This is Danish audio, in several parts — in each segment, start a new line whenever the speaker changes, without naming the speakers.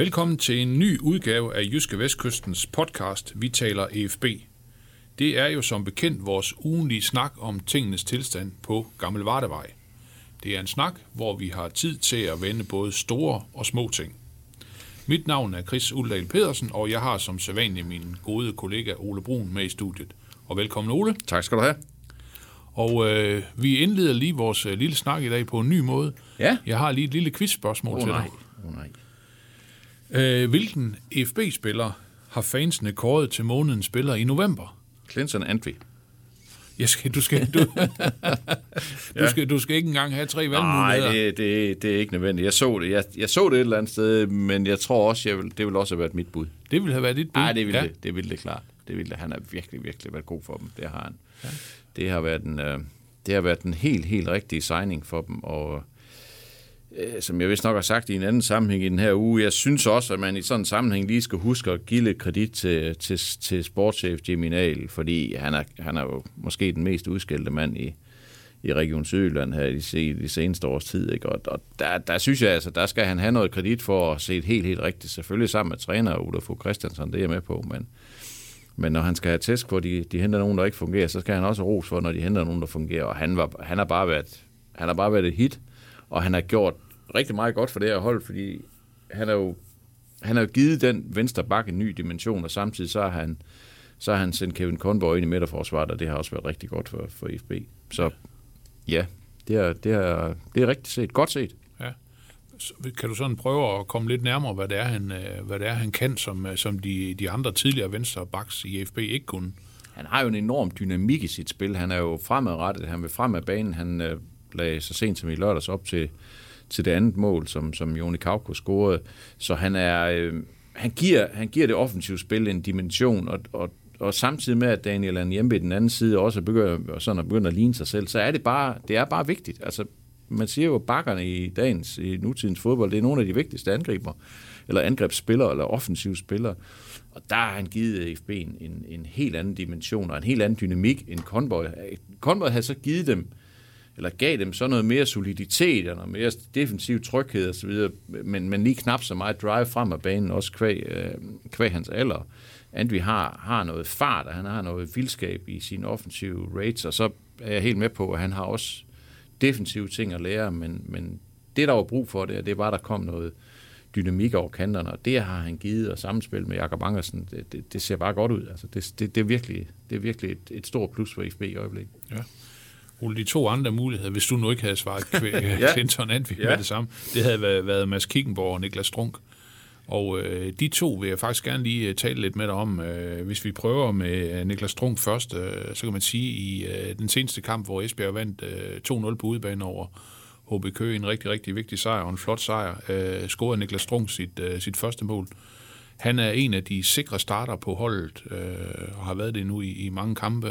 Velkommen til en ny udgave af Jyske Vestkystens podcast Vi taler EFB. Det er jo som bekendt vores ugenlige snak om tingenes tilstand på Gammel Vardevej. Det er en snak, hvor vi har tid til at vende både store og små ting. Mit navn er Chris Uldal Pedersen, og jeg har som sædvanlig min gode kollega Ole Brun med i studiet. Og velkommen Ole.
Tak skal du have.
Og øh, vi indleder lige vores øh, lille snak i dag på en ny måde.
Ja.
Jeg har lige et lille quizspørgsmål
Åh
til
oh, nej.
dig.
Oh, nej.
Øh, hvilken FB-spiller har fansene kåret til månedens spiller i november?
Clinton Antwi.
Jeg skal, du, skal, du, du, skal, du skal ikke engang have tre
Nej,
valgmuligheder.
det, det, det er ikke nødvendigt. Jeg så det. Jeg, jeg så det et eller andet sted, men jeg tror også, jeg vil, det vil også have været mit bud.
det ville have været dit bud.
Nej, det ville
ja.
det. Det ville det klart. Det ville. Han har virkelig, virkelig været god for dem. Det har han. Ja. Det har været en, øh, det har været en helt, helt rigtig signing for dem, og øh, Øh, som jeg vist nok har sagt i en anden sammenhæng i den her uge, jeg synes også, at man i sådan en sammenhæng lige skal huske at give lidt kredit til, til, til sportschef Jimmy Nahl, fordi han er, han er jo måske den mest udskældte mand i, i Region Sydjylland her i de, seneste års tid. Ikke? Og, og der, der synes jeg, altså, der skal han have noget kredit for at se et helt, helt rigtigt. Selvfølgelig sammen med træner Ulla Fogh Christiansen, det er jeg med på, men, men når han skal have tæsk på, at de, de henter nogen, der ikke fungerer, så skal han også ros for, når de henter nogen, der fungerer. Og han, var, han, har bare været, han har bare været et hit, og han har gjort rigtig meget godt for det her hold, fordi han har jo, han har jo givet den venstre bakke en ny dimension, og samtidig så har han, så har han sendt Kevin Conboy ind i midterforsvaret, og det har også været rigtig godt for, for FB. Så ja, det er, det, er, det er rigtigt set. Godt set.
Så Kan du sådan prøve at komme lidt nærmere, hvad det er, han, øh, hvad det er, han kan, som, øh, som de, de andre tidligere venstre backs i FB ikke kunne?
Han har jo en enorm dynamik i sit spil. Han er jo fremadrettet. Han vil frem af banen. Han øh, lagde så sent som i lørdags op til, til det andet mål, som, som Joni Kauko scorede. Så han er... Øh, han giver, han giver det offensive spil en dimension, og, og, og samtidig med, at Daniel Anjembe i den anden side også begynder, sådan at begynder at ligne sig selv, så er det bare, det er bare vigtigt. Altså, man siger jo, at bakkerne i dagens, i nutidens fodbold, det er nogle af de vigtigste angriber, eller angrebsspillere, eller offensive spillere. Og der har han givet FB en, en, helt anden dimension, og en helt anden dynamik end Conboy. Conboy havde så givet dem, eller gav dem så noget mere soliditet, og noget mere defensiv tryghed osv., men, men lige knap så meget drive frem af banen, også kvæg, øh, kvæg hans alder. Andri har, har noget fart, og han har noget vildskab i sine offensive rates, og så er jeg helt med på, at han har også defensive ting at lære, men, men det, der var brug for, det, det var, at der kom noget dynamik over kanterne, og det har han givet, og samspil med Jakob Angersen, det, det, det ser bare godt ud. Altså, det, det, det, er virkelig, det er virkelig et, et stort plus for FB i øjeblikket.
Ole, de to andre muligheder, hvis du nu ikke havde svaret
Ja.
Clinton Antwi ja. Med det samme, det havde været, været Mads Kickenborg og Niklas Strunk. Og øh, de to vil jeg faktisk gerne lige øh, tale lidt med dig om. Øh, hvis vi prøver med øh, Niklas Strunk først, øh, så kan man sige, i øh, den seneste kamp, hvor Esbjerg vandt øh, 2-0 på udebane over HB Køge, en rigtig, rigtig vigtig sejr og en flot sejr, øh, scorede Niklas Strunk sit, øh, sit første mål. Han er en af de sikre starter på holdet, øh, og har været det nu i, i mange kampe.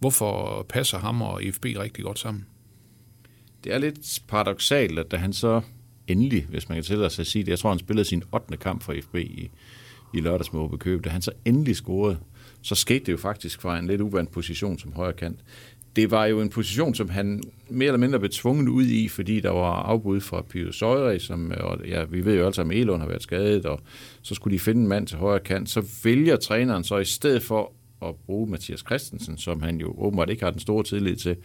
Hvorfor passer ham og FB rigtig godt sammen?
Det er lidt paradoxalt, at da han så endelig, hvis man kan tillade sig at sige det, jeg tror, han spillede sin 8. kamp for FB i, i lørdags med Køb, da han så endelig scorede, så skete det jo faktisk fra en lidt uvandt position som højre kant. Det var jo en position, som han mere eller mindre blev tvunget ud i, fordi der var afbud fra Pio Søjre, som, øh, og ja, vi ved jo altså, at Elon har været skadet, og så skulle de finde en mand til højre kant. Så vælger træneren så i stedet for at bruge Mathias Christensen, som han jo åbenbart ikke har den store tillid til,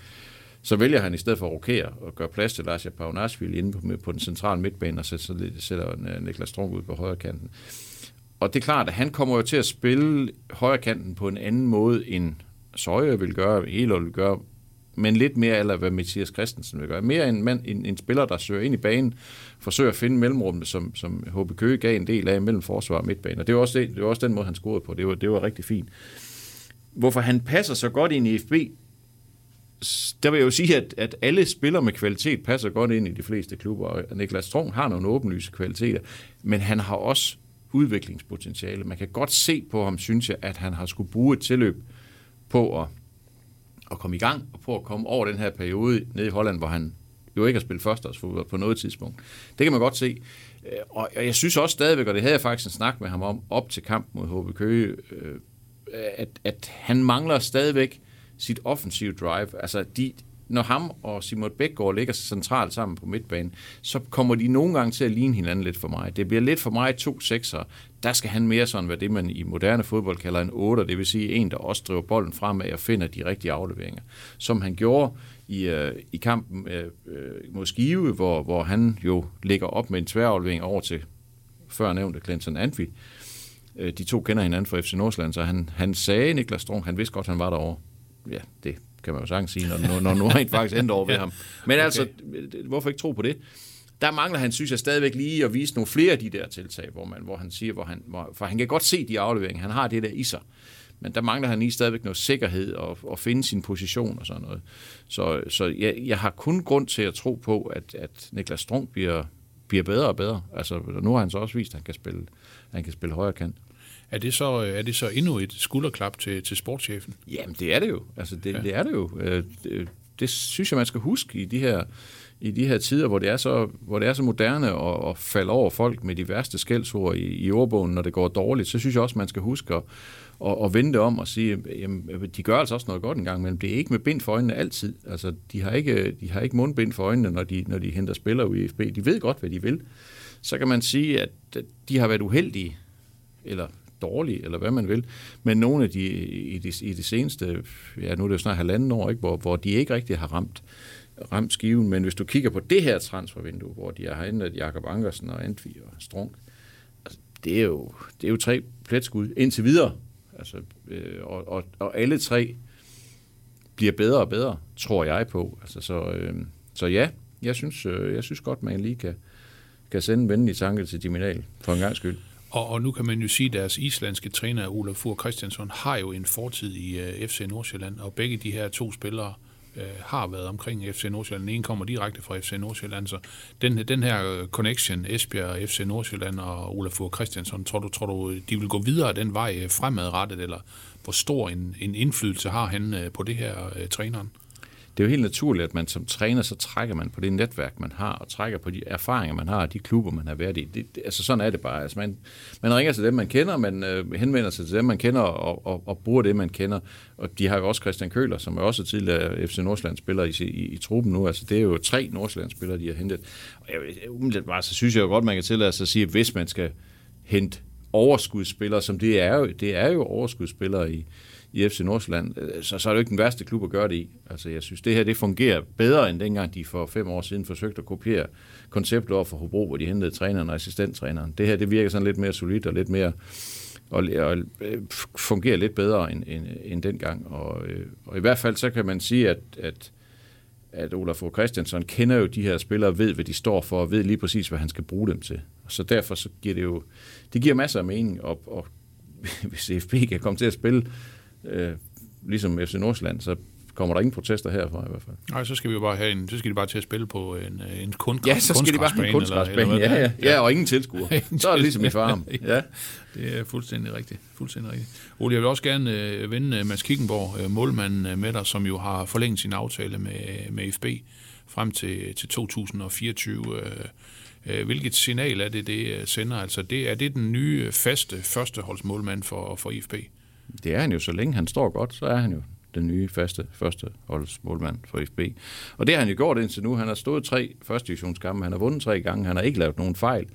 så vælger han i stedet for at rokere og gøre plads til Lars Paunashvili inde på, på den centrale midtbane, og så, så sætter øh, Niklas Strunk ud på højre kanten. Og det er klart, at han kommer jo til at spille højre kanten på en anden måde, end Søje vil gøre, Elund vil gøre, men lidt mere eller hvad Mathias Christensen vil gøre. Mere en, mand, en, en spiller, der søger ind i banen, forsøger at finde mellemrummet, som, som HB Køge gav en del af mellem forsvar og midtbane. Og det var også, det, det var også den måde, han scorede på. Det var, det var rigtig fint. Hvorfor han passer så godt ind i FB, der vil jeg jo sige, at, at alle spillere med kvalitet passer godt ind i de fleste klubber, og Niklas Strong har nogle åbenlyse kvaliteter, men han har også udviklingspotentiale. Man kan godt se på ham, synes jeg, at han har skulle bruge et tilløb på at, at komme i gang, og på at komme over den her periode nede i Holland, hvor han jo ikke har spillet førsteårsfodbold på noget tidspunkt. Det kan man godt se. Øh, og jeg synes også stadigvæk, og det havde jeg faktisk en snak med ham om, op til kamp mod HB Køge, øh, Øh, at, at han mangler stadigvæk sit offensive drive. Altså, de, når ham og Simon Bækgaard ligger centralt sammen på midtbanen, så kommer de nogle gange til at ligne hinanden lidt for mig. Det bliver lidt for mig to sekser. Der skal han mere sådan, hvad det man i moderne fodbold kalder en 8, det vil sige en, der også driver bolden fremad og finder de rigtige afleveringer. Som han gjorde i, øh, i kampen øh, øh mod Skive, hvor, hvor han jo ligger op med en tværaflevering over til før nævnte Clinton Anfield. Øh, de to kender hinanden fra FC Nordsjælland, så han, han sagde, Niklas Strunk, han vidste godt, han var derovre. Ja, det kan man jo sagtens sige, når, når, når nu rent faktisk endte over ved ham. Men okay. altså, hvorfor ikke tro på det? Der mangler han, synes jeg, stadigvæk lige at vise nogle flere af de der tiltag, hvor, man, hvor han siger, hvor han, hvor, for han kan godt se de afleveringer, han har det der i sig. Men der mangler han lige stadigvæk noget sikkerhed og, og finde sin position og sådan noget. Så, så jeg, jeg har kun grund til at tro på, at, at Niklas Strunk bliver, bliver bedre og bedre. Altså, nu har han så også vist, at han kan spille, han kan spille højre kant.
Er det så, er det så endnu et skulderklap til, til sportschefen?
Jamen, det er det jo. Altså, det, ja. det er det jo. Øh, Det, det synes jeg, man skal huske i de her, i de her tider, hvor det er så, hvor det er så moderne at, at falde over folk med de værste skældsord i, i ordbogen, når det går dårligt, så synes jeg også, man skal huske at, at, at vende det om og sige, jamen, de gør altså også noget godt engang, men det er ikke med bind for øjnene altid. Altså, de har ikke, de har ikke mundbind for øjnene, når de, når de henter spillere ud i FB. De ved godt, hvad de vil. Så kan man sige, at de har været uheldige, eller dårlig, eller hvad man vil, men nogle af de i de, i de seneste, ja nu er det jo snart halvanden år, ikke, hvor, hvor de ikke rigtig har ramt, ramt skiven, men hvis du kigger på det her transfervindue, hvor de har hentet Jakob Ankersen og Antvi og Strunk, altså, det, er jo, det er jo tre pletskud indtil videre, altså, øh, og, og, og alle tre bliver bedre og bedre, tror jeg på. Altså, så, øh, så ja, jeg synes, øh, jeg synes godt, man lige kan, kan sende en venlig tanke til Diminal, for en gang skyld.
Og, og nu kan man jo sige, at deres islandske træner, Olaf Fur Christiansson, har jo en fortid i øh, uh, FC Nordsjælland, og begge de her to spillere uh, har været omkring FC Nordsjælland. En kommer direkte fra FC Nordsjælland, så den, den her øh, connection, Esbjerg, FC Nordsjælland og Olaf Fur Christiansson, tror du, tror du, de vil gå videre den vej fremadrettet, eller hvor stor en, en indflydelse har han uh, på det her uh, træneren?
Det er jo helt naturligt, at man som træner, så trækker man på det netværk, man har, og trækker på de erfaringer, man har, og de klubber, man har været i. Det, det, altså sådan er det bare. Altså man, man ringer til dem, man kender, man øh, henvender sig til dem, man kender, og, og, og bruger det, man kender. Og de har jo også Christian Køler, som er også tidligere FC Nordsjælland spiller i, i, i truppen nu. Altså det er jo tre Nordsjælland spillere, de har hentet. Og jeg, umiddelbart, så synes jeg jo godt, man kan tillade sig at sige, at hvis man skal hente overskudsspillere, som det er jo, det er jo overskudsspillere i, i FC Nordsjælland, øh, så, så er det jo ikke den værste klub at gøre det i. Altså, jeg synes, det her det fungerer bedre, end dengang de for fem år siden forsøgte at kopiere konceptet over for Hobro, hvor de hentede træneren og assistenttræneren. Det her, det virker sådan lidt mere solidt og lidt mere og, og øh, fungerer lidt bedre end, end, end dengang. Og, øh, og i hvert fald så kan man sige, at, at at Olaf Fogh Christiansen kender jo de her spillere, ved hvad de står for, og ved lige præcis, hvad han skal bruge dem til. Så derfor så giver det jo, det giver masser af mening, og, og hvis FB kan komme til at spille øh, ligesom FC Nordsjælland, så kommer der ingen protester herfra i hvert fald.
Nej, så skal vi jo bare have en, så skal de bare til at spille på en, en kunst,
Ja, så skal de bare have en kunstgræsbane, ja, ja, ja, og ingen tilskuer. så er det ligesom i farm. Ja.
Det er fuldstændig rigtigt. Fuldstændig rigtigt. Ole, jeg vil også gerne øh, vende Mads Kickenborg, øh, målmanden øh, med dig, som jo har forlænget sin aftale med, med FB frem til, til 2024. Øh, øh, hvilket signal er det, det sender? Altså, det, er det den nye, faste førsteholdsmålmand for, for IFB?
Det er han jo, så længe han står godt, så er han jo den nye faste første holdsmålmand for FB. Og det har han jo gjort indtil nu. Han har stået tre første divisionskampe, han har vundet tre gange, han har ikke lavet nogen fejl,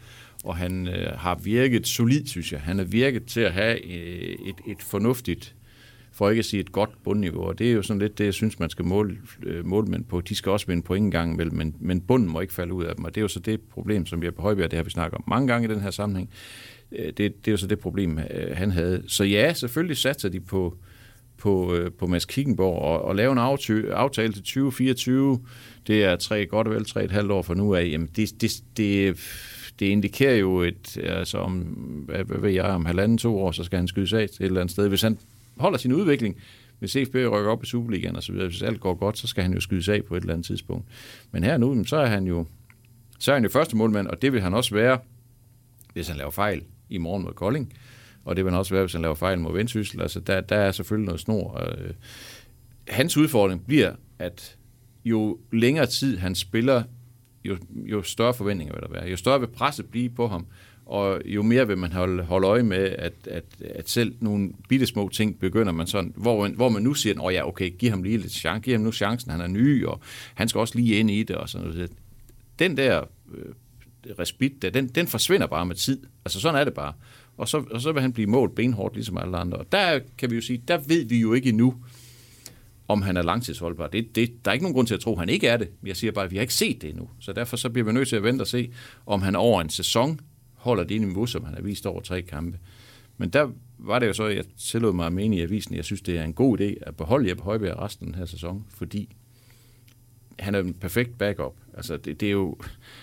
og han øh, har virket solid, synes jeg. Han har virket til at have øh, et, et fornuftigt, for ikke at sige et godt bundniveau, og det er jo sådan lidt det, jeg synes, man skal måle øh, målmænd på. De skal også vinde point en gang imellem, men, men bunden må ikke falde ud af dem, og det er jo så det problem, som vi har på Højbjerg, det har vi snakket om mange gange i den her sammenhæng. Øh, det, det er jo så det problem, øh, han havde. Så ja, selvfølgelig satser de på, på, øh, på Mads Kickenborg og, og lave en aftale, aftale til 2024. Det er tre, godt og vel tre et halvt år fra nu af. Jamen, det, det, det, det indikerer jo et, altså om, hvad, hvad ved jeg, om halvanden, to år, så skal han skydes af til et eller andet sted. Hvis han holder sin udvikling, hvis CFB rykker op i Superligaen og så videre, hvis alt går godt, så skal han jo skydes af på et eller andet tidspunkt. Men her nu, så er han jo, så er han jo første målmand, og det vil han også være, hvis han laver fejl i morgen mod Kolding. Og det vil han også være, hvis han laver fejl mod Vendsyssel. Altså, der, der er selvfølgelig noget snor. Øh, hans udfordring bliver, at jo længere tid han spiller, jo, jo større forventninger vil der være. Jo større vil presset blive på ham, og jo mere vil man holde, holde øje med, at, at, at selv nogle bitte små ting begynder man sådan, hvor, hvor man nu siger, at ja, okay, giv ham lige lidt chance, giv ham nu chancen, han er ny, og han skal også lige ind i det, og sådan noget. Den der øh, respit, der, den, den forsvinder bare med tid. Altså sådan er det bare. Og så, og så vil han blive målt benhårdt, ligesom alle andre. Og der kan vi jo sige, der ved vi jo ikke endnu, om han er langtidsholdbar. Det, det, der er ikke nogen grund til at tro, at han ikke er det. Jeg siger bare, at vi har ikke set det endnu. Så derfor så bliver vi nødt til at vente og se, om han over en sæson holder det niveau, som han har vist over tre kampe. Men der var det jo så, at jeg tillod mig at mene i avisen, jeg synes, det er en god idé at beholde Jeppe Højbjerg resten af den her sæson, fordi han er en perfekt backup. Altså, det, det er jo...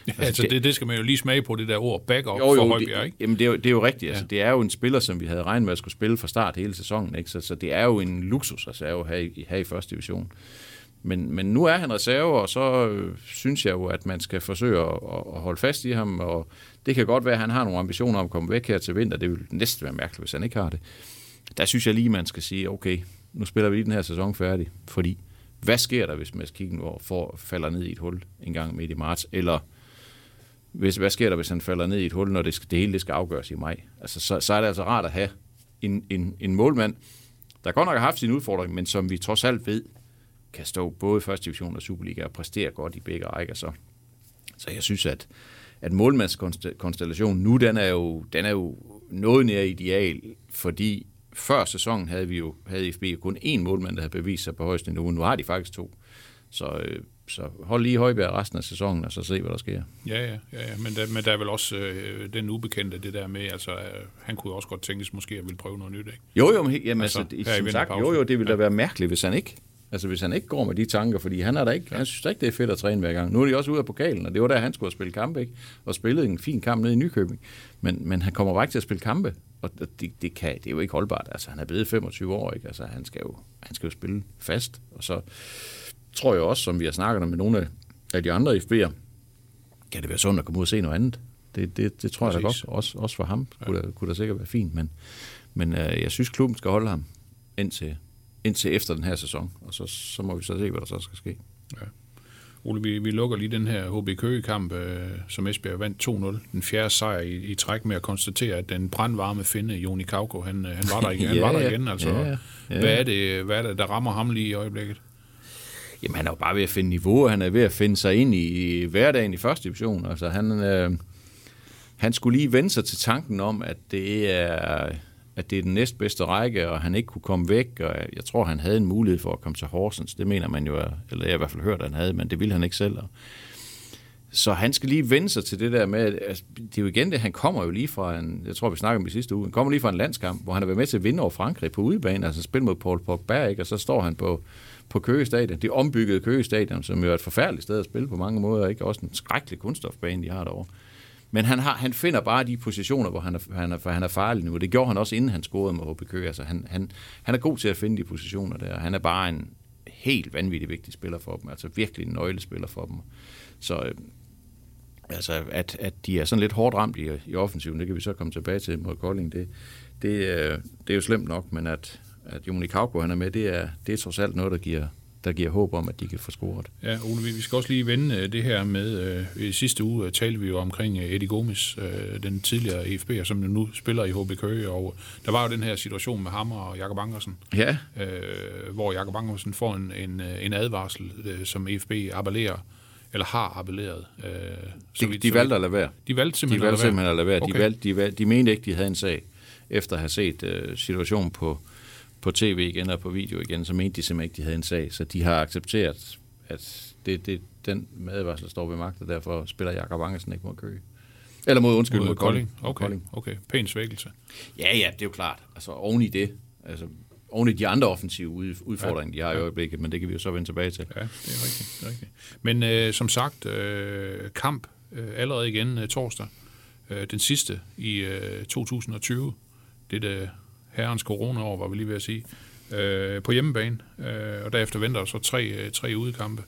Ja, altså, altså det, det skal man jo lige smage på, det der ord backup
jo, jo,
for Højbjerg, ikke?
Jamen, det er jo, det er jo rigtigt. Ja. Altså, det er jo en spiller, som vi havde regnet med at skulle spille fra start hele sæsonen, ikke? Så, så det er jo en luksusreserve her i, her i første division. Men, men nu er han reserve, og så øh, synes jeg jo, at man skal forsøge at, at holde fast i ham, og det kan godt være, at han har nogle ambitioner om at komme væk her til vinter. Det vil næsten være mærkeligt, hvis han ikke har det. Der synes jeg lige, man skal sige, okay, nu spiller vi lige den her sæson færdig, fordi hvad sker der, hvis Mads Kickenborg får, falder ned i et hul en gang midt i marts? Eller hvis, hvad sker der, hvis han falder ned i et hul, når det, skal, det hele det skal afgøres i maj? Altså, så, så er det altså rart at have en, en, en målmand, der godt nok har haft sin udfordring, men som vi trods alt ved, kan stå både i første division og Superliga og præstere godt i begge rækker. Så, så jeg synes, at, at målmandskonstellationen nu, den er jo, den er jo noget nær ideal, fordi før sæsonen havde vi jo havde FB kun én målmand, der havde bevist sig på højeste niveau. Nu har de faktisk to. Så, øh, så hold lige Højbjerg resten af sæsonen, og så se, hvad der sker.
Ja, ja, ja, ja. Men, der, men der er vel også øh, den ubekendte, det der med, altså, øh, han kunne også godt tænkes måske at ville prøve noget nyt, ikke?
Jo, jo, men, jamen, altså, altså, som sagt, jo, jo, det ville ja. da være mærkeligt, hvis han ikke Altså hvis han ikke går med de tanker, fordi han, er der ikke, han synes ikke, det er fedt at træne hver gang. Nu er de også ude af pokalen, og det var der, han skulle spille kampe, ikke? og spillede en fin kamp nede i Nykøbing. Men, men han kommer bare ikke til at spille kampe, og det, det, kan, det er jo ikke holdbart. Altså han er blevet 25 år, ikke? Altså han skal, jo, han skal jo spille fast. Og så tror jeg også, som vi har snakket med nogle af de andre FB'er, kan det være sundt at komme ud og se noget andet. Det, det, det tror Præcis. jeg da godt, også, også for ham ja. kunne, det, kunne det sikkert være fint, men, men øh, jeg synes, klubben skal holde ham indtil indtil efter den her sæson, og så, så må vi så se, hvad der så skal ske. Ja.
Ole, vi, vi lukker lige den her HB Køge-kamp, øh, som Esbjerg vandt 2-0. Den fjerde sejr i, i træk med at konstatere, at den brandvarme finde, Joni Kauko, han, øh, han var der igen. ja, han var der igen altså. Ja, ja. Hvad, er det, hvad er det, der rammer ham lige i øjeblikket?
Jamen, han er jo bare ved at finde niveau, han er ved at finde sig ind i, i hverdagen i første division. Altså, han, øh, han skulle lige vende sig til tanken om, at det er at det er den næstbedste række, og han ikke kunne komme væk, og jeg tror, han havde en mulighed for at komme til Horsens. Det mener man jo, eller jeg har i hvert fald hørt, at han havde, men det ville han ikke selv. Så han skal lige vende sig til det der med, altså, det er jo igen det, han kommer jo lige fra en, jeg tror vi snakker om i sidste uge, han kommer lige fra en landskamp, hvor han har været med til at vinde over Frankrig på udebane, altså spil mod Paul Pogba, ikke? og så står han på, på Køge Stadion, det ombyggede Køge Stadion, som jo er et forfærdeligt sted at spille på mange måder, ikke? også en skrækkelig kunststofbane, de har derovre. Men han, har, han finder bare de positioner, hvor han er, han er, han er farlig nu. Det gjorde han også, inden han scorede med HBK. Altså, han, han, han er god til at finde de positioner der. Han er bare en helt vanvittig vigtig spiller for dem. Altså virkelig en nøglespiller for dem. Så øh, altså, at, at de er sådan lidt hårdt ramt i, i offensiven, det kan vi så komme tilbage til mod Kolding. Det, det, øh, det er jo slemt nok, men at, at Joni Kauko, han er med, det er, det er trods alt noget, der giver, der giver håb om, at de kan få scoret.
Ja, Ole, vi skal også lige vende øh, det her med, øh, i sidste uge øh, talte vi jo omkring Eddie Gomes, den tidligere EFB'er, som nu spiller i HB Køge, og der var jo den her situation med ham og Jakob Angersen,
ja.
hvor Jakob Angersen får en, en, en advarsel, som EFB appellerer, eller har appelleret.
Øh, så de, vi, de valgte at lade være.
De valgte simpelthen,
de valgte simpelthen at lade være. Okay. De, valgte, de, valgte, de mente ikke, de havde en sag, efter at have set uh, situationen på, på tv igen og på video igen, så mente de simpelthen ikke, de havde en sag. Så de har accepteret, at det, det, den medvarsel står ved magt, og derfor spiller Jakob Angersen ikke mod Køge. Eller mod, undskyld, mod, mod Kolding.
Okay, Kolding. okay. Pæn svækkelse.
Ja, ja, det er jo klart. Altså oven i det, altså oven i de andre offensive udfordringer, ja, de har i øjeblikket, men det kan vi jo så vende tilbage til.
Ja, det er rigtigt. Det er rigtigt. Men øh, som sagt, øh, kamp øh, allerede igen øh, torsdag. Øh, den sidste i øh, 2020. Det er det herrens corona-år, var vi lige ved at sige, øh, på hjemmebane, øh, og derefter venter der så tre, øh, tre udkampe.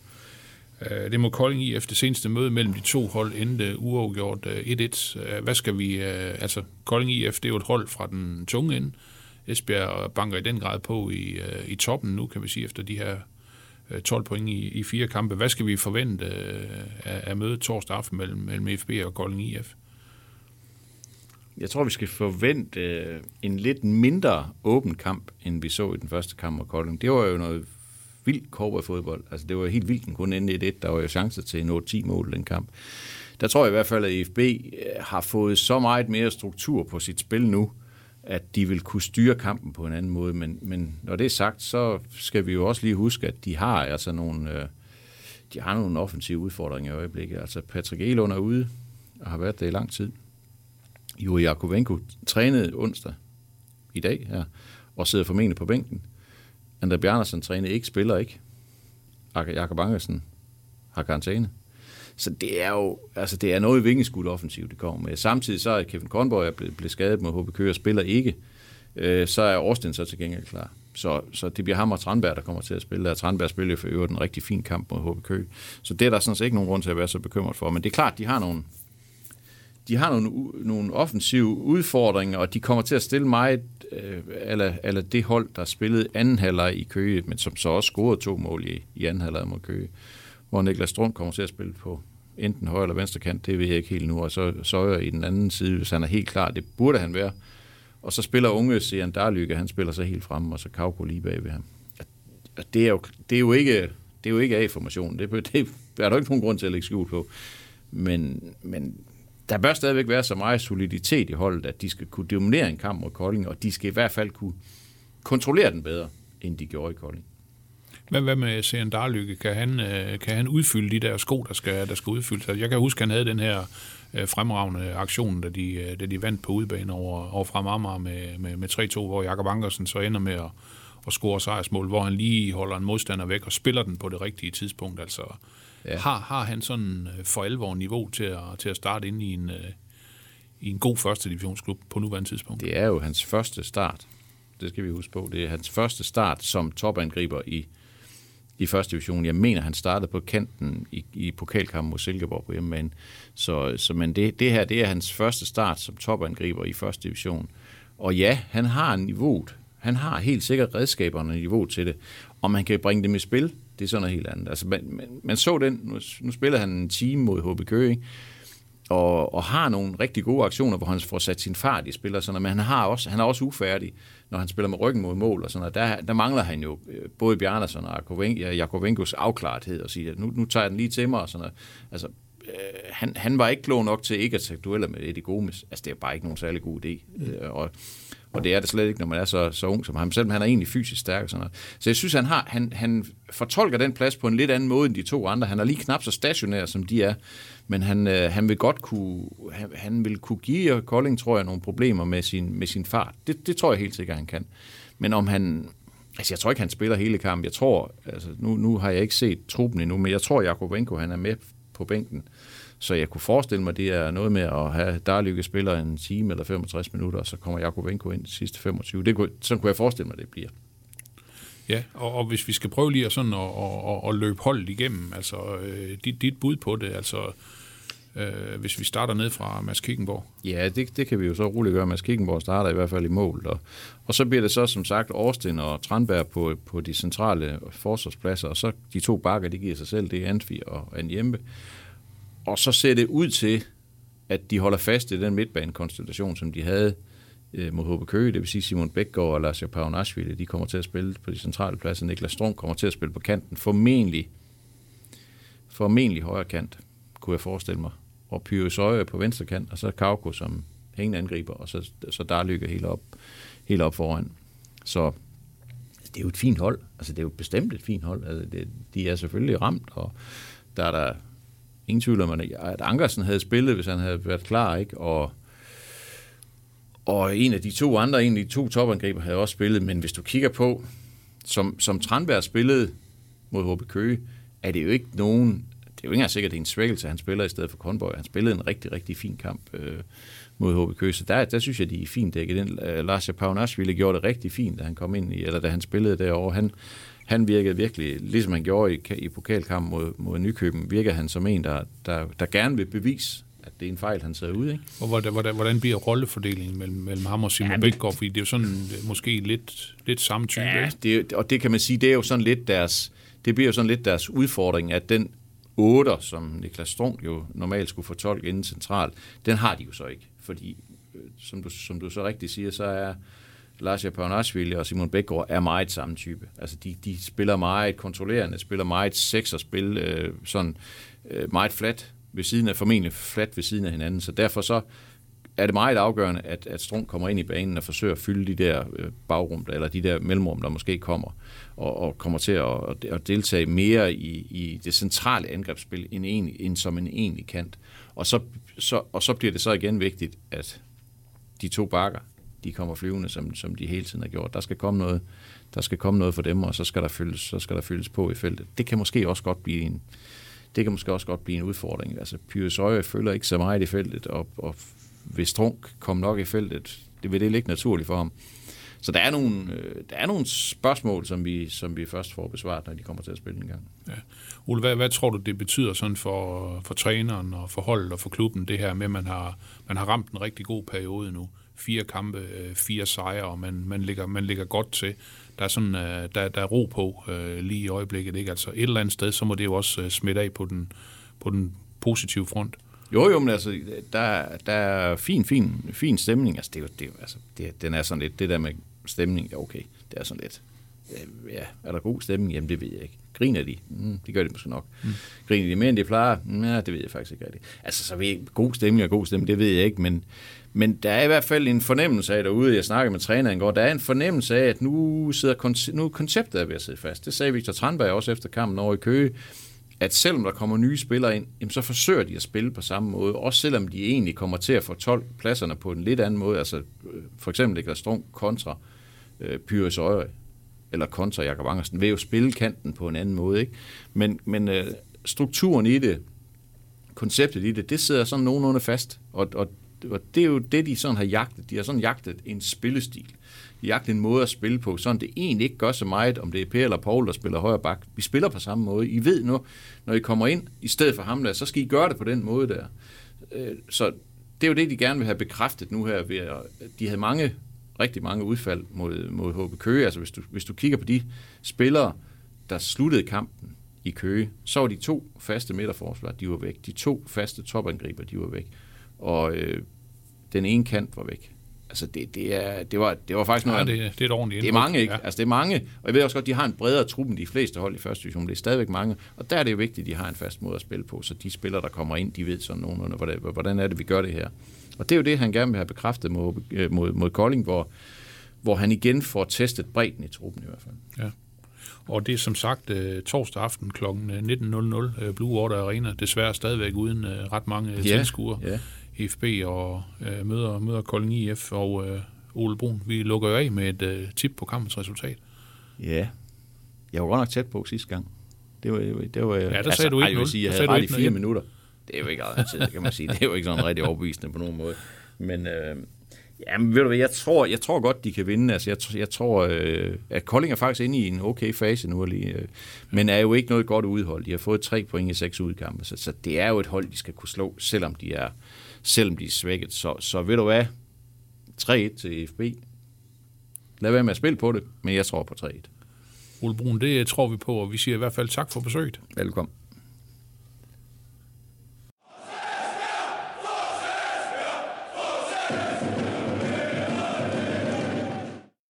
Øh, det må Kolding i efter det seneste møde mellem de to hold endte uafgjort øh, 1-1. Øh, Hvad skal vi... øh, Altså, Kolding IF, det er jo et hold fra den tunge ende. Esbjerg banker i den grad på i, øh, i toppen nu, kan vi sige, efter de her øh, 12 point i, i fire kampe. Hvad skal vi forvente øh, af, af mødet torsdag aften mellem, mellem FB og Kolding IF?
Jeg tror, vi skal forvente øh, en lidt mindre åben kamp, end vi så i den første kamp mod Kolding. Det var jo noget vildt fodbold. Altså, det var helt vildt, den kunne ende i det. Der var jo chancer til en 8-10 mål den kamp. Der tror jeg i hvert fald, at IFB øh, har fået så meget mere struktur på sit spil nu, at de vil kunne styre kampen på en anden måde. Men, men når det er sagt, så skal vi jo også lige huske, at de har altså nogle, øh, de har nogle offensive udfordringer i øjeblikket. Altså Patrick Elund er ude, og har været det i lang tid. Juri Jakovenko trænede onsdag i dag her, og sidder formentlig på bænken. André Bjarnersen trænede ikke, spiller ikke. Jakob Angersen har karantæne. Så det er jo altså det er noget vingeskud offensiv, det kommer med. Samtidig så er Kevin Kornborg blevet, blevet skadet med HB Køge og spiller ikke. Øh, så er Austin så til gengæld klar. Så, så det bliver ham og Tranberg, der kommer til at spille. Og Tranberg spiller jo for øvrigt en rigtig fin kamp mod HB Køge. Så det er der sådan set ikke nogen grund til at være så bekymret for. Men det er klart, de har nogle, de har nogle, nogle offensive udfordringer, og de kommer til at stille meget øh, eller, eller det hold, der spillede anden halvleg i Køge, men som så også scorede to mål i, i anden halvleg mod Køge, hvor Niklas Strøm kommer til at spille på enten højre eller venstre kant, det ved jeg ikke helt nu, og så Søjer i den anden side, hvis han er helt klar, det burde han være. Og så spiller unge Sian Darlykke, han spiller så helt frem, og så Kauko lige bag ved ham. Og det er jo, det er jo ikke, det er jo ikke A-formationen, det, det er der jo ikke nogen grund til at lægge skjul på. Men, men der bør stadigvæk være så meget soliditet i holdet, at de skal kunne dominere en kamp mod Kolding, og de skal i hvert fald kunne kontrollere den bedre, end de gjorde i Kolding.
Hvad, hvad med Søren Darlykke? Kan han, øh, kan han udfylde de der sko, der skal, der skal udfyldes? Altså, jeg kan huske, at han havde den her øh, fremragende aktion, da de, øh, da de vandt på udebane over, over fra Marmar med, med, med 3-2, hvor Jakob Ankersen så ender med at, at score sejrsmål, hvor han lige holder en modstander væk og spiller den på det rigtige tidspunkt. Altså, ja. har, har han sådan øh, for alvor niveau til at, til at starte ind i en, øh, i en god første divisionsklub på nuværende tidspunkt?
Det er jo hans første start. Det skal vi huske på. Det er hans første start som topangriber i, i første division. Jeg mener, han startede på kanten i, i pokalkampen mod Silkeborg på hjemmebane. Så, så men det, det her, det er hans første start som topangriber i første division. Og ja, han har niveauet. Han har helt sikkert redskaberne og niveau til det. Og man kan bringe dem i spil, det er sådan noget helt andet. Altså, man, man, man så den, nu, nu spiller han en time mod HB Køge, og, og har nogle rigtig gode aktioner, hvor han får sat sin fart i spiller, sådan noget, men han, har også, han er også ufærdig, når han spiller med ryggen mod mål og sådan noget. Der, der mangler han jo øh, både Bjarnason og Jakovenkos afklarethed og sige, at nu, nu tager jeg den lige til mig og sådan noget. Altså, øh, han, han var ikke klog nok til ikke at tage dueller med Eddie Gomes. Altså, det er bare ikke nogen særlig god idé. Øh, og, og det er det slet ikke, når man er så, så ung som ham, selvom han er egentlig fysisk stærk. Og sådan noget. Så jeg synes, han, har, han, han fortolker den plads på en lidt anden måde end de to andre. Han er lige knap så stationær, som de er, men han, øh, han vil godt kunne, han, han vil kunne give Kolding, tror jeg, nogle problemer med sin, med sin fart. Det, det tror jeg helt sikkert, han kan. Men om han, altså jeg tror ikke, han spiller hele kampen. Jeg tror, altså nu, nu har jeg ikke set truppen endnu, men jeg tror, Jakobenko, han er med på bænken. Så jeg kunne forestille mig, det er noget med at have Darlykke spiller en time eller 65 minutter, og så kommer Jakobenko ind de sidste 25. Det kunne, sådan kunne jeg forestille mig, det bliver.
Ja, og, og hvis vi skal prøve lige at, sådan at, at, at, at løbe holdet igennem, altså øh, dit, dit bud på det, altså øh, hvis vi starter ned fra Mads Kickenborg.
Ja, det, det kan vi jo så roligt gøre. Mads Kickenborg starter i hvert fald i mål. Og, og så bliver det så som sagt Austin og Tranberg på, på de centrale forsvarspladser, og så de to bakker, de giver sig selv, det er Antvi og Anjembe. Og så ser det ud til, at de holder fast i den midtbanekonstellation, som de havde øh, mod HB Køge, det vil sige Simon Bækgaard og Lars Paunashvili, de kommer til at spille på de centrale pladser. Niklas Strøm kommer til at spille på kanten, formentlig, formentlig højre kant, kunne jeg forestille mig. Og Pyre Søje på venstre kant, og så Kauko som hængende angriber, og så, så der lykker helt op, helt op foran. Så det er jo et fint hold. Altså, det er jo bestemt et fint hold. Altså, det, de er selvfølgelig ramt, og der er der ingen tvivl om, at Ankersen havde spillet, hvis han havde været klar, ikke? Og, og en af de to andre, en af de to topangriber, havde også spillet, men hvis du kigger på, som, som Tranberg spillede mod HB Køge, er det jo ikke nogen, det er jo ikke engang sikkert, at det er en svækkelse, at han spiller i stedet for Kornborg. Han spillede en rigtig, rigtig fin kamp øh, mod HB Køge, så der, der synes jeg, de er fint dækket ind. øh, Lars Paunashvili gjorde det rigtig fint, da han kom ind i, eller da han spillede derovre. Han, han virkede virkelig, ligesom han gjorde i, i pokalkampen mod, mod Nykøben, virker han som en, der, der, der gerne vil bevise, at det er en fejl, han sidder ude. Ikke?
Og hvordan, hvordan, hvordan bliver rollefordelingen mellem, mellem ham og Simon ja, Bækgaard? Fordi det er jo sådan øh, måske lidt, lidt samme type.
Ja, det, og det kan man sige, det er jo sådan lidt deres, det bliver jo sådan lidt deres udfordring, at den 8, som Niklas Strunk jo normalt skulle fortolke inden centralt, den har de jo så ikke. Fordi, øh, som du, som du så rigtigt siger, så er Lars Japanashvili og Simon Bækgaard er meget samme type. Altså, de, de spiller meget kontrollerende, spiller meget sekserspil, spil øh, sådan øh, meget flat ved siden af, formentlig flat ved siden af hinanden. Så derfor så er det meget afgørende, at, at Strunk kommer ind i banen og forsøger at fylde de der øh, bagrum, eller de der mellemrum, der måske kommer, og, og kommer til at, at deltage mere i, i det centrale angrebsspil, end, en, end som en egentlig kant. Og så, så, og så bliver det så igen vigtigt, at de to bakker, de kommer flyvende, som, som de hele tiden har gjort. Der skal komme noget, der skal komme noget for dem, og så skal der fyldes, så skal der fyldes på i feltet. Det kan måske også godt blive en, det kan måske også godt blive en udfordring. Altså, Pyrus Øje følger ikke så meget i feltet, og, og hvis Trunk kom nok i feltet, det vil det ligge naturligt for ham. Så der er nogle, øh, der er nogle spørgsmål, som vi, som vi først får besvaret, når de kommer til at spille en gang. Ja.
Ole, hvad, hvad tror du, det betyder sådan for, for træneren og for holdet og for klubben, det her med, at man har, man har ramt en rigtig god periode nu? Fire kampe, øh, fire sejre, og man, man, ligger, man ligger godt til. Der er, sådan, øh, der, der er ro på øh, lige i øjeblikket. Ikke? Altså et eller andet sted, så må det jo også øh, smitte af på den, på den positive front.
Jo, jo, men altså, der, der er fin, fin, fin stemning. Altså, det er jo, det er, altså, det, den er sådan lidt, det der med stemning, ja, okay, det er sådan lidt. Øh, ja, er der god stemning? Jamen, det ved jeg ikke. Griner de? Mm, det gør de måske nok. Mm. Griner de mere, end de plejer? Ja, det ved jeg faktisk ikke rigtigt. Altså, så ved god stemning og god stemning, det ved jeg ikke, men, men der er i hvert fald en fornemmelse af derude, jeg snakkede med træneren går, der er en fornemmelse af, at nu, sidder, nu konceptet er ved at sidde fast. Det sagde Victor Tranberg også efter kampen over i Køge at selvom der kommer nye spillere ind, jamen så forsøger de at spille på samme måde, også selvom de egentlig kommer til at få 12 pladserne på en lidt anden måde, altså øh, for eksempel Niklas Strunk kontra øh, Pyrus Øje, eller kontra Jakob Angersen, vil jo spille kanten på en anden måde, ikke? Men, men øh, strukturen i det, konceptet i det, det sidder sådan nogenlunde fast, og, og, og det er jo det, de sådan har jagtet. De har sådan jagtet en spillestil jagte en måde at spille på, sådan det egentlig ikke gør så meget, om det er Per eller Paul, der spiller højre bak. Vi spiller på samme måde. I ved nu, når I kommer ind i stedet for ham der, så skal I gøre det på den måde der. Øh, så det er jo det, de gerne vil have bekræftet nu her. Ved at, de havde mange, rigtig mange udfald mod, mod HB Køge. Altså hvis du, hvis du kigger på de spillere, der sluttede kampen i Køge, så var de to faste midterforsvar, de var væk. De to faste topangriber, de var væk. Og øh, den ene kant var væk. Altså, det, det, er, det, var, det var faktisk noget...
Ja, det, det er et ordentligt
Det er mange, ikke? Ja. Altså, det er mange. Og jeg ved også godt, de har en bredere truppen de fleste hold i første division. Det er stadigvæk mange. Og der er det jo vigtigt, at de har en fast måde at spille på, så de spillere, der kommer ind, de ved sådan nogenlunde, hvordan, hvordan er det, vi gør det her. Og det er jo det, han gerne vil have bekræftet mod, øh, mod, mod Kolding, hvor, hvor han igen får testet bredden i truppen i hvert fald.
Ja. Og det er som sagt uh, torsdag aften kl. 19.00 uh, Blue Water Arena. Desværre stadigvæk uden uh, ret mange ja, tilskuere. Ja. FB og øh, møder, møder Kolding IF og øh, Ole Brun. Vi lukker jo af med et øh, tip på kampens resultat.
Ja, jeg var godt nok tæt på sidste gang. Det var, det var,
ja, der altså, sagde du ikke
jeg vil sige, jeg havde ret i fire minutter. Det er jo ikke altid, kan man sige. Det er jo ikke sådan rigtig overbevisende på nogen måde. Men øh, ja, men ved du hvad, jeg tror, jeg tror godt, de kan vinde. Altså, jeg, jeg tror, øh, at Kolding er faktisk inde i en okay fase nu lige, øh, men er jo ikke noget godt udhold. De har fået tre point i seks udkampe, så, så det er jo et hold, de skal kunne slå, selvom de er, selvom de er svækket. Så, så ved du hvad? 3-1 til FB. Lad være med at spille på det, men jeg tror på 3-1.
Ole Brun, det tror vi på, og vi siger i hvert fald tak for besøget.
Velkommen.